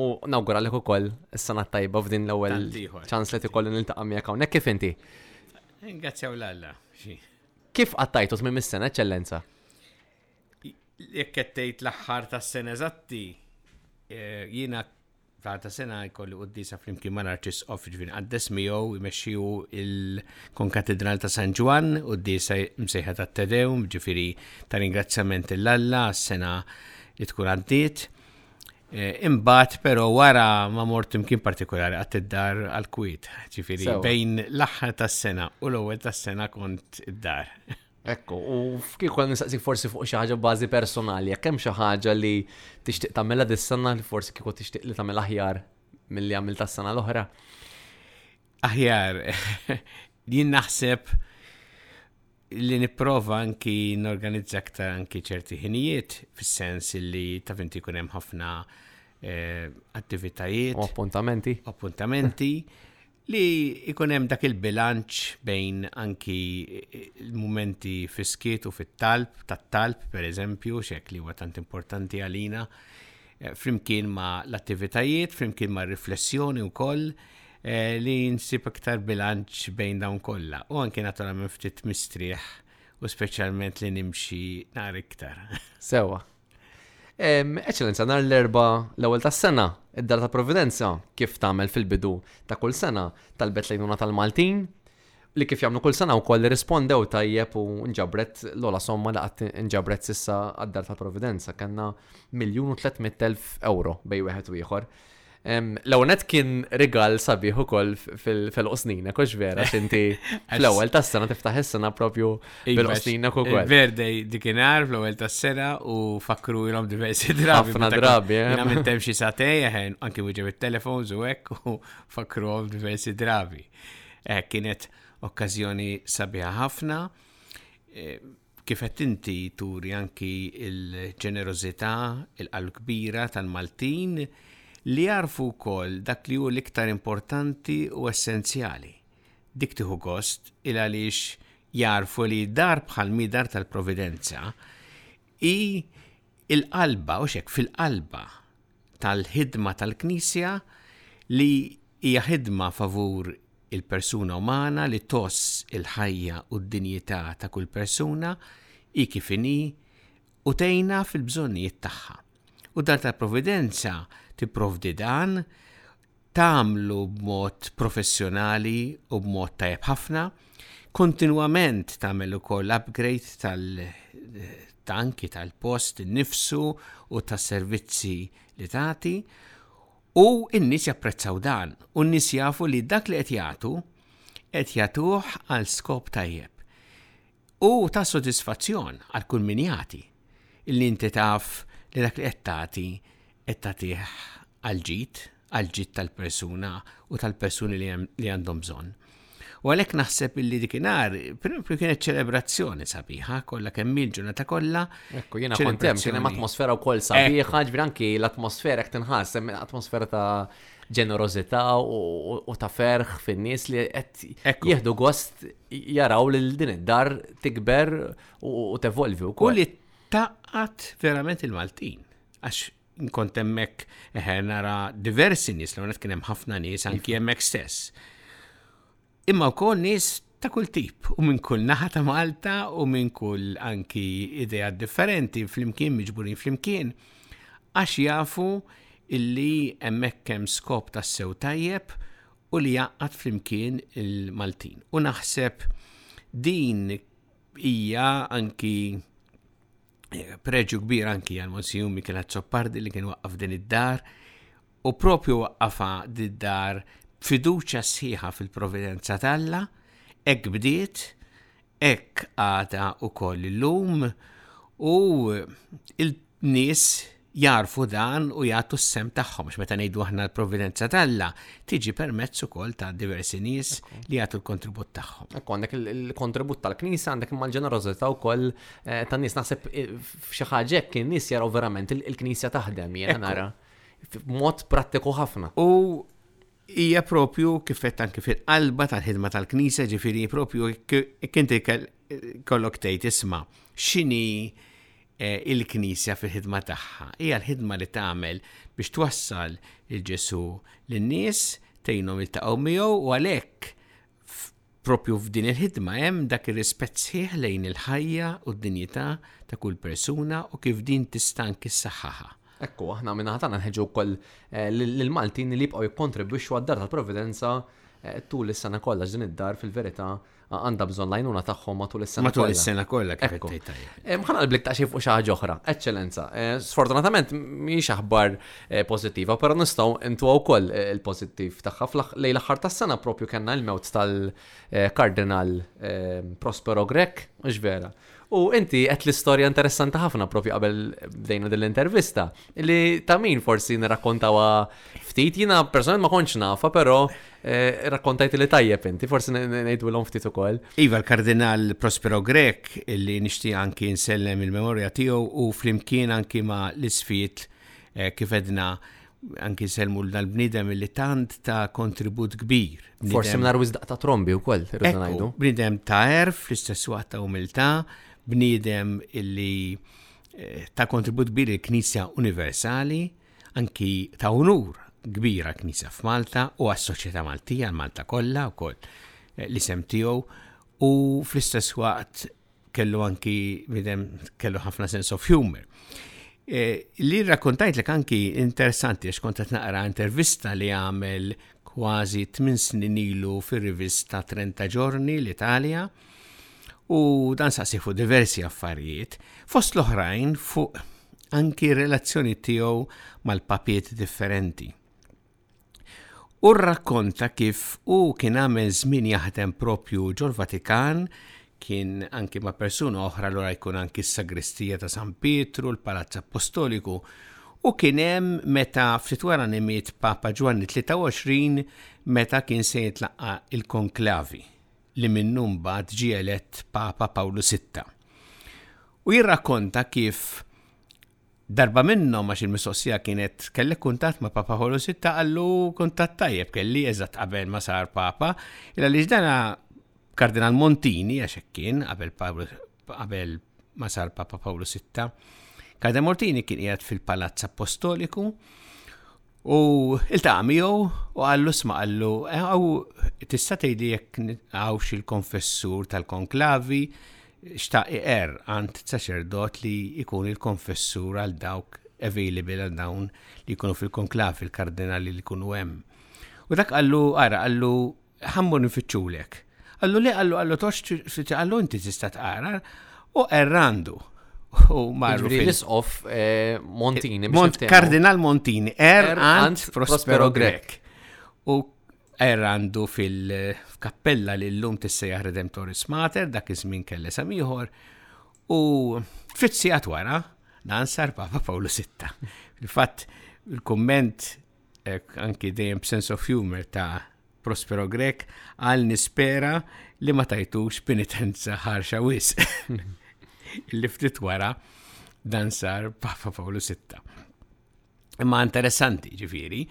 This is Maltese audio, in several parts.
U nawguralek ukoll is-sena tajba f'din l-ewwel ċans li tikollu niltaqa' miegħek hawnhekk kif inti. Ingrazzjaw l-Alla. Kif qattajtu tmiem is-sena, eċċellenza? Jekk qed tgħid l-aħħar tas-sena eżatti, eh, jiena ta' sena jkolli qoddisa flimkien ma' narċis of ġvin għaddes miegħu jmexxiju il-Konkatedral ta' San Ġwan u d-disa msejħa ta' Tedeum ġifiri ta' ringrazzjament l-Alla sena li tkun għaddiet. Eh, imbagħad però wara ma mort imkien partikolari għat id-dar għal kwit ġifieri bejn l-aħħar tas-sena u l-ewwel tas-sena kont id-dar. Ekku, u kif kont nistaqsik forsi fuq xi ħaġa bażi personali, jekk hemm xi ħaġa li tixtieq tagħmilha dis-sena li forsi kieku tixtieq li tagħmel aħjar milli għamil tas-sena l-oħra. Aħjar, jien naħseb li nipprova anki norganizza aktar anki ċerti ħinijiet, fis-sens li ta' vinti kun hemm ħafna eh, attivitajiet. U appuntamenti. Appuntamenti. li ikun hemm dak il-bilanċ bejn anki eh, il-momenti fiskiet u fit-talb, tat-talb, per eżempju, xek li huwa tant importanti għalina. Eh, flimkien ma l-attivitajiet, flimkien ma riflessjoni wkoll eh, li nsib iktar bilanċ bejn dawn kollha. U anke naturalment ftit mistrieħ u speċjalment li nimxi nar iktar. Sewa. Eċċellenza, nar l-erba l-ewwel tas-sena, id-dar ta' Providenza, kif tagħmel fil-bidu ta' kull sena, talbet lejnuna tal-Maltin, li kif jagħmlu kull sena wkoll irrispondew tajjeb u nġabret l-ogħla somma li qatt nġabret sissa għad-Dar tal-Providenza. Kellna miljun u 300 elf euro bej wieħed u ieħor. L-ewwel kien rigal sabiħ ukoll fil-qosnina, kux vera, xinti fl-ewwel tas-sena tiftaħ is-sena propju iva, fil-qosnina ukoll. Verdej dikinar fl-ewwel tas-sena u fakkru ilhom diversi drabi. Ħafna drabi, eh. Jina minn temxi satej, anki wieġeb it-telefons u hekk u fakkru diversi drabi. Eh, kienet okkażjoni sabiħa ħafna. Eh, Kifet inti turi anki il-ġenerozità, il-qalb kbira tal-Maltin li jarfu kol dak li hu l-iktar importanti u essenzjali. Dik tiħu gost il għaliex jarfu li dar bħal midar tal-providenza i il-qalba, u x'hekk, fil-qalba tal-ħidma tal-Knisja li hija ħidma favur il-persuna umana li tgħożż il-ħajja u d-dinjità ta' kull persuna, hi kif inhi, u tgħinha fil-bżonnijiet tagħha. U d-Dar tal-Providenza tipprovdi dan tagħmlu b'mod professjonali u b'mod tajjeb ħafna, kontinwament tagħmel ukoll upgrade tal-tanki tal-post innifsu u tas-servizzi li tagħti u n-nies japprezzaw dan u n-nies jafu li dak li qed jagħtu qed jagħtuh għal skop tajjeb. Hu ta' sodisfazzjon għal kull min jagħti li inti taf li dak li qed tagħti qed tagħtih għall-ġid, għall-ġid tal-persuna u tal-persuni li għandhom bżonn. U għalhekk naħseb illi dikinhar, propju kienet ċelebrazzjoni sabiħa, kollha kemm il-ġurnata kollha. Ekku, jiena kont hemm, kien hemm atmosfera wkoll sabiħa, ġbir anki l-atmosfera qed tinħass, hemm atmosfera ta' ġenerożità u ta' ferħ fin-nies li qed jieħdu gost jaraw li din id-dar tikber u tevolvi u koll. U li taqqat verament il-Maltin. Għax nkont emmek eh, nara diversi nis, l-għonet kienem ħafna nis, anki emmek iva. stess. Imma u koll nis ta' kull tip u minn kull naħa ta' Malta u minn kull anki idea differenti fl-imkien, miġburin fl-imkien, għax jafu illi emmek kem skop ta' sew tajjeb u li jgħaqqad flimkien il-Maltin. U naħseb din hija anki eh, preġu kbir anki għal Monsiju Mikel Azzopardi li kien waqqaf din id-dar u propju waqqafa d-dar fiduċa sħiħa fil-providenza talla, ek bdiet, hekk għadha wkoll illum u l-nies jagħrfu dan u jagħtu s-sehem tagħhom għax meta ngħidu aħna l-provvidenza t'Alla tiġi permezz ukoll ta' diversi nies li jagħtu l-kontribut tagħhom. Hekk għandek il-kontribut tal-Knisja għandek imma l-ġenerożità wkoll eh, tan-nies naħseb eh, f'xi ħaġa hekk in-nies jaraw verament il-Knisja taħdem jiena nara b'mod prattiku ħafna. U Hija propju kif qed anke fil-qalba tal-ħidma tal-Knisja, ġifieri propju hekk inti kollok tgħid isma' x'inhi eh, il-Knisja fil-ħidma tagħha. Hija l-ħidma li tagħmel biex twassal il-Ġesu lin-nies, tgħinhom iltaqgħu miegħu u għalhekk Proprju f'din il-ħidma hemm dak ir-rispett sħiħ lejn il-ħajja u d-dinjità ta' kull persuna u kif din tista' anki ssaħħaħha. Hekk hu, aħna min-naħa tagħna nħeġġu wkoll lill-Maltin li jibqgħu jikkontribwixxu għad-Dar tal-Providenza tul is-sena kollha għax din id-dar fil-verità għandha bżonn l-għajnuna tagħhom matul is-sena kollha. Matul is-sena kollha kif qed tgħid tajjeb. Ħa naqlblik ta' xi fuq xi ħaġa oħra, Eċċellenza. Sfortunatament mhijiex aħbar pożittiva, però nistgħu intuha wkoll il-pożittiv tagħha. Lejn l-aħħar tas-sena propju kellna l-mewt tal-Kardinal Prospero Grek, mhux vera. U inti qed l-istorja interessanti ħafna propju qabel bdejna din l-intervista li ta' min forsi nirrakkontawa ftit jiena personalment ma kontx nafa però eh, rakkontajt li tajjeb inti forsi ngħidulhom ftit ukoll. Iva l-Kardinal Prospero Grek li nixtieq anki nsellem il-memorja tiegħu u flimkien anki ma l-isfid Eh, kif edna anki selmu l-bnidem li tant ta' kontribut kbir. Forse mnar wizdaq ta' trombi u koll, rridu Bnidem ta' erf, l-istess waqt ta' umilta, bnidem illi eh, ta' kontribut kbir il-Knisja Universali, anki ta' unur kbira Knisja f'Malta u għas-soċjetà Maltija, Malta kollha wkoll eh, li sem tiegħu u fl-istess waqt kellu anki bidem kellu ħafna sense of humor. E, li rakkontajt li anki interessanti għax kont qed naqra intervista li għamel kważi 8 snin ilu fir-rivista 30 ġorni l-Italja u dan saqsi fuq diversi affarijiet, fost l-oħrajn fuq anki relazzjoni tiegħu mal-papiet differenti. u rrakkonta kif hu kien għamel żmien jaħdem proprju ġol-Vatikan, kien anki ma' persuna oħra allura jkun anki s-sagristija ta' San Pietru, l-Palazz Appostoliku, u kien hemm meta ftit wara nimiet Papa Ġwanni 23 meta kien se jitlaqqa il-konklavi li minnu mbagħad ġie elett Papa Pawlu VI. U jirrakkonta kif Darba minnhom għax il-mistoqsija kienet kellek kuntatt ma' Papa Paolo Sitta qallu kuntatt tajjeb kelli eżatt qabel ma sar Papa, il għaliex dana Kardinal Montini għax hekk kien qabel qabel ma sar Papa Paolo Sitta. Kardinal Mortini kien qiegħed fil-Palazz Appostoliku U iltaqa' miegħu u qallu sma' qallu hawn tista' tgħidli jekk hawnx il-konfessur tal-konklavi xtaq iqer għand saċerdot li jkun il-konfessur għal dawk available għal dawn li jkunu fil-konklavi il-kardinali li jkunu hemm. U dak qallu ara qallu Ħa mmur nfittxulek. Qallu le, qallu qallu tox tfittxi, qallu inti tista' tqara u errandu. U marru. Jiġifieri l-isqof eh, Montini. Kardinal Montini, er għand Prospero Grek. U er għandu fil-kappella li l-lum tissejjaħ Redemptoris Mater, dak iż-żmien kelli samiħor, u fitzi għatwara, dan sar Papa Pawlu VI. Il-fatt, il-komment anki dejjem b'sense of humor ta' Prospero Grek għal nispera li ma tajtux penitenza ħarxa wis. Illi ftit wara dan sar Papa Pawlu VI. Imma interessanti ġifiri,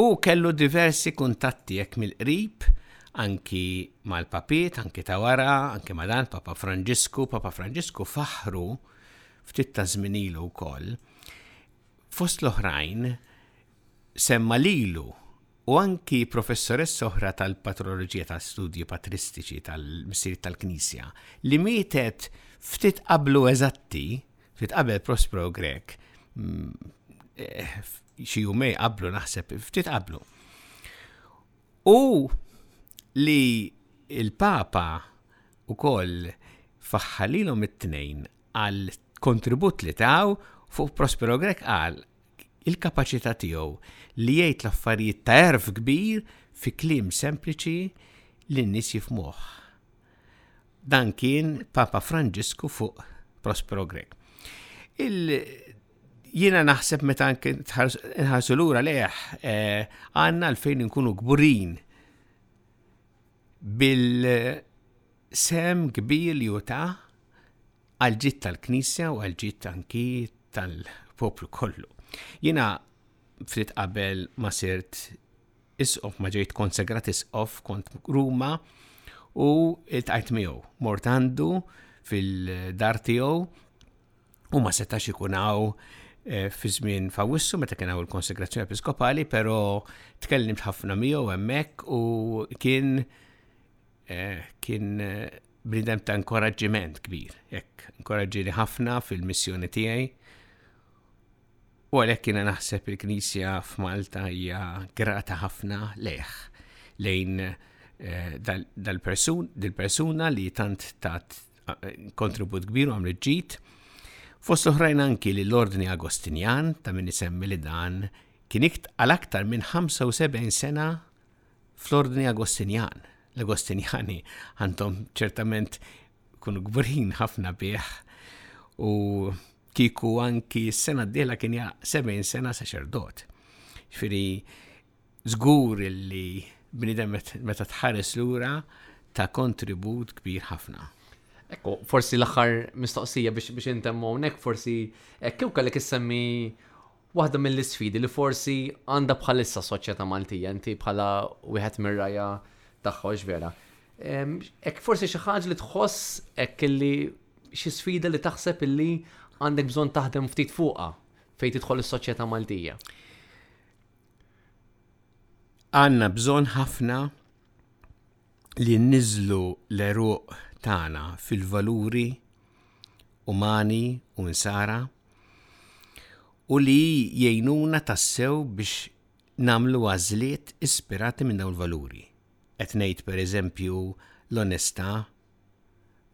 u kellu diversi kuntatti jekk mill-qrib, anki mal-papiet, anki ta' wara, anki ma' dan Papa Franġisku, Papa Franġisku faħru ftit ta' zminilu wkoll Fost l-oħrajn, semma lilu u anki professoressa oħra tal-patroloġija ta' studji patristiċi tal-Missier tal-Knisja li mietet ftit qablu eżatti, ftit qabel Prospero Grek, mm, eh, xi jumej qablu naħseb, ftit qablu. U li il-Papa u koll faħħalilhom it-tnejn għal kontribut li taw fuq Prospero Grech qal il-kapaċità tiegħu li jgħid l-affarijiet ta' għerf kbir fi kliem sempliċi li n-nies jifmuh. Dan kien Papa Franġisku fuq Prospero Grech. Il jiena naħseb meta nħarsu lura leħ eh, għandna l-fejn nkunu kburin bil-sehem kbir li hu ta għall-ġid tal-Knisja u għall-ġid anki tal-poplu kollu. Jiena ftit qabel ma sirt isqof, ma ġejt konsegrat isqof, kont Ruma u il-tqajt miegħu. Mort għandu fil-dar tiegħu u ma setax ikun hawn eh, fi żmien fawissu meta kien hawn il-konsegrazzjoni episkopali, però tkellimt ħafna miegħu hemmhekk u kien eh, kien eh, bnidem ta' inkoraġġiment kbir, hekk inkoraġġili ħafna fil-missjoni tiegħi. U għalhekk kien naħseb il-Knisja f'Malta hija grata ħafna leħ lejn dal-persuna li tant tat kontribut kbir u għamlet ġid. Fost oħrajn anki li l-Ordni Agostinjan ta' min isemmi li dan kien għal aktar minn 75 sena fl-Ordni Agostinjan. L-Agostinjani għandhom ċertament kunu gburin ħafna bih u kiku anki s-sena d-dela kien 70 sena saċerdot. Ġifiri, Żgur li bniedem meta tħares lura ta kontribut kbir ħafna. Ekku, forsi l-aħħar mistoqsija biex biex intemmu hawnhekk forsi hekk kieku kellek issemmi waħda mill-isfidi li forsi għandha bħalissa soċjetà Maltija inti bħala wieħed mir-raja tagħha vera. Hekk forsi xi ħaġa li tħoss hekk illi xi sfida li taħseb illi għandek bżonn taħdem ftit fuqha fejn tidħol is-soċjetà Maltija. Għandna bżonn ħafna li nniżżlu l-għeruq tagħna fil-valuri umani u nsara u li jgħinuna tassew biex nagħmlu għażliet ispirati minn dawn il-valuri. Qed ngħid pereżempju l-onestà,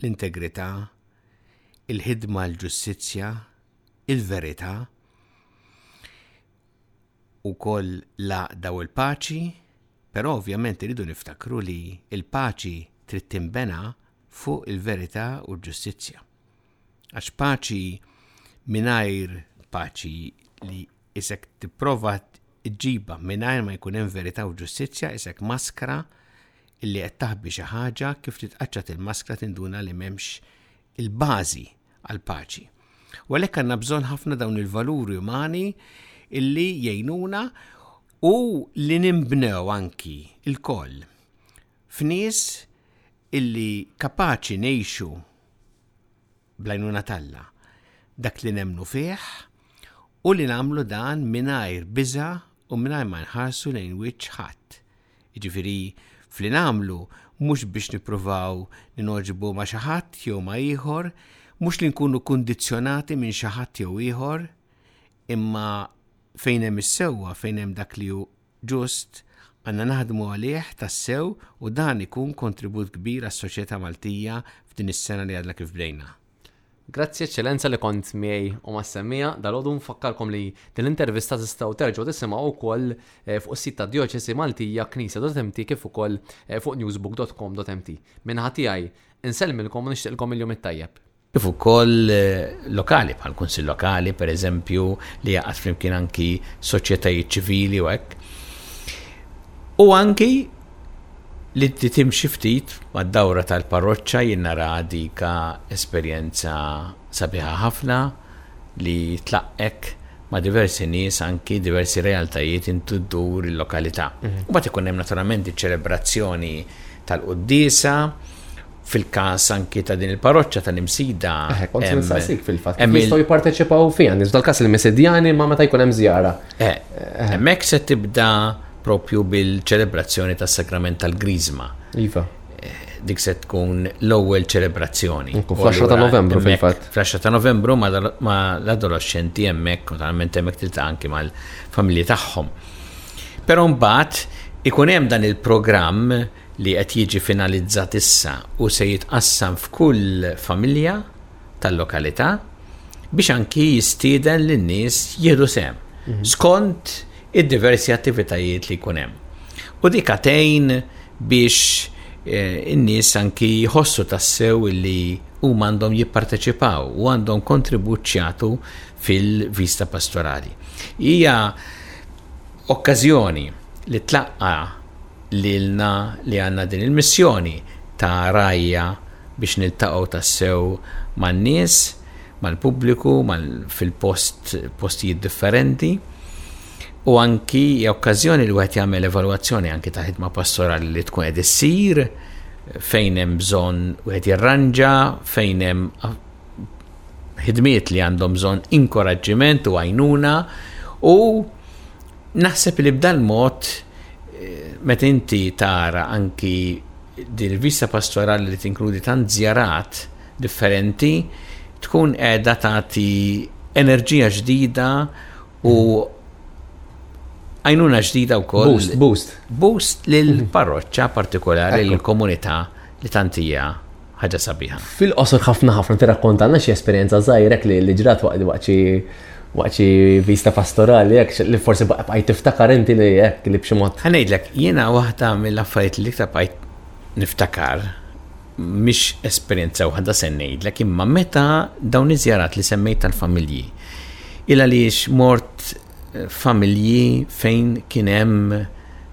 l-integrità, il-ħidma għall-ġustizzja, il-verità. wkoll l-għaqda u l-paċi, però ovvjament irridu niftakru li l-paċi trid tinbena fuq il-verità u l-ġustizzja. Għax paċi mingħajr paċi li isek tipprova ġiba mingħajr ma jkun hemm verità u ġustizzja isek maskra illi qed taħbi xi ħaġa kif titqaċċat il-maskra tinduna li m'hemmx il-bażi għall-paċi. U għalhekk għandna bżonn ħafna dawn il-valuri umani illi jgħinuna u li nimbnew anki il-koll f'nies illi kapaċi nejxu blajnuna talla dak li nemnu fih u li namlu dan minajr biza u minajr ma nħarsu lejn wiċċ ħadd. Jiġifieri, f'li nagħmlu, mhux biex nippruvaw ningħoġbu ma' xi ħadd jew ma' ieħor, mhux li nkunu kundizzjonati minn xi ħadd jew ieħor, imma fejn hemm is-sewwa, fejn hemm dak li hu ġust, għandna naħdmu għalih tassew u dan ikun kontribut kbir għas-soċjetà Maltija f'din is-sena li għadna kif bdejna. Grazzi Eċċellenza li kont miegħi u ma semmija dal-għodu nfakkarkom li din l-intervista tistgħu terġgħu tisimgħu wkoll eh, fuq is-sit ta' Djoċesi Maltija knisja.mt kif ukoll eh, fuq newsbook.com.mt. Minn ħatijaj, insellmilkom u nixtieqilkom il-jum it-tajjeb. Kif ukoll eh, lokali bħal kunsill lokali pereżempju li jaqgħad flimkien anki soċjetajiet ċivili u hekk. U anki li timxi ftit mad-dawra tal-parroċċa jien naraha dik esperjenza sabiħa ħafna li tlaqqgħek ma' diversi nies anki diversi realtajiet intu ddur il-lokalità. Mbagħad ikun hemm naturalment iċ-ċelebrazzjoni tal-quddiesa Fil-każ anki ta' din il-parroċċa tal-Imsida. Eh, kont se nistaqsik fil-fatt. Hemm jistgħu jipparteċipaw fiha, nies dal-każ il-Misidjani ma meta jkun hemm żjara. Eh, eh. Hemmhekk se tibda propju bil-ċelebrazzjoni tas-sagrament tal-Griżma. Iva. Dik se tkun l-ewwel ċelebrazzjoni. Fl-10 ta' Novembru fil-fatt. Fl-10 ta' Novembru ma l-adolescenti hemmhekk, naturalment hemmhekk tilta' anki mal-familji tagħhom. Però mbagħad ikun hemm dan il-programm li qed jiġi finalizzat issa u se jitqassam f'kull familja tal-lokalità biex anki jistieden lin-nies jieħdu sehem skont id-diversi attivitajiet li jkun hemm. U dik tgħin biex eh, in-nies anki jħossu tassew li huma għandhom jipparteċipaw u għandhom kontribut ċjatu fil-vista pastorali. Hija okkażjoni li tlaqqa lilna li għandna din il-missjoni ta' għarajja biex niltaqgħu tassew man-nies, mal-pubbliku, fil-post, postijiet differenti. U anki hija okkażjoni li wieħed jagħmel evalwazzjoni anki ta' ħidma pastorali li tkun qed issir, fejn hemm bżonn wieħed jirranġa, fejn hemm ħidmiet li għandhom bżonn inkoraġġiment u għajnuna u Naħseb li b'dan mod meta inti tara anki din il-vista pastorali li tinkludi tant żjarat differenti tkun qiegħda tagħti enerġija ġdida u għajnuna ġdida wkoll. Boost, boost. Boost lill-parroċċa partikolari, lill-komunità li tant hija Ħaġa sabiħa. Fil-qosor ħafna ħafna tirrakkontalna xi esperjenza żgħirek li li ġrat waqt waqt xi waqt xi vista pastorali hekk li forsi bqajt tiftakar inti li hekk li b'xi mod. Ħanejdlek, jiena waħda mill-affarijiet li iktar bqajt niftakar mhix esperjenza waħda se ngħidlek imma meta dawn iż-żjarat li semmejt tal-familji il għaliex mort familji fejn kien hemm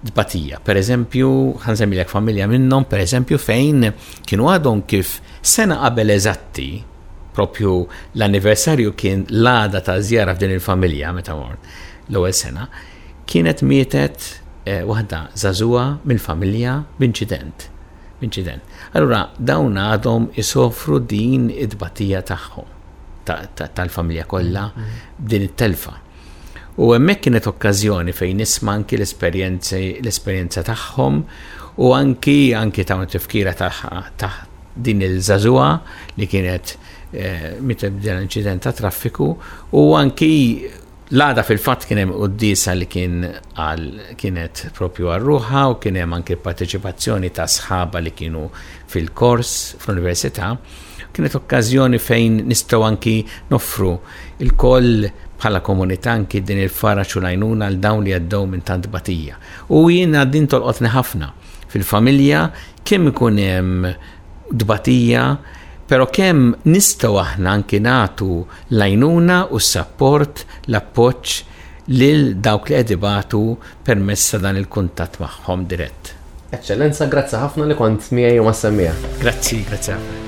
tbatija. Per eżempju, ħansemmilek familja minnhom, per eżempju, fejn kienu għadhom kif sena qabel eżatti, propju l-anniversarju kien l-għada ta' żjara f'din il-familja meta mort l-ewwel sena, kienet mietet eh, waħda żagħżugħa mill-familja b'inċident. B'inċident. Allura dawn għadhom isofru din id-tbatija tagħhom. tal-familja kollha b'din it-telfa. U hemmhekk kienet okkażjoni fejn nisma' anki l-esperjenza tagħhom u anki anki ta' tifkira ta' din il-żażuha li kienet eh, meta bdew inċident ta' traffiku u anki L-għada fil-fatt kien hemm quddiesa li kien għal kienet propju għal ruħha u kien hemm anke parteċipazzjoni ta' sħaba li kienu fil-kors fl-università. Kienet okkażjoni fejn nistgħu anki noffru il-koll bħala komunità anki din il-fara ċulajnuna għal dawn li għaddew minn tant batija. U jiena din tolqotni ħafna fil-familja kemm ikun hemm tbatija, però kemm nistgħu aħna anki nagħtu l-għajnuna u s-sapport, l-appoġġ lil dawk li qed ibatu permezz ta' dan il-kuntatt magħhom dirett. Eċċellenza, grazzi ħafna li kont miegħi u mas-semmiegħa. Grazzi, grazzi ħafna.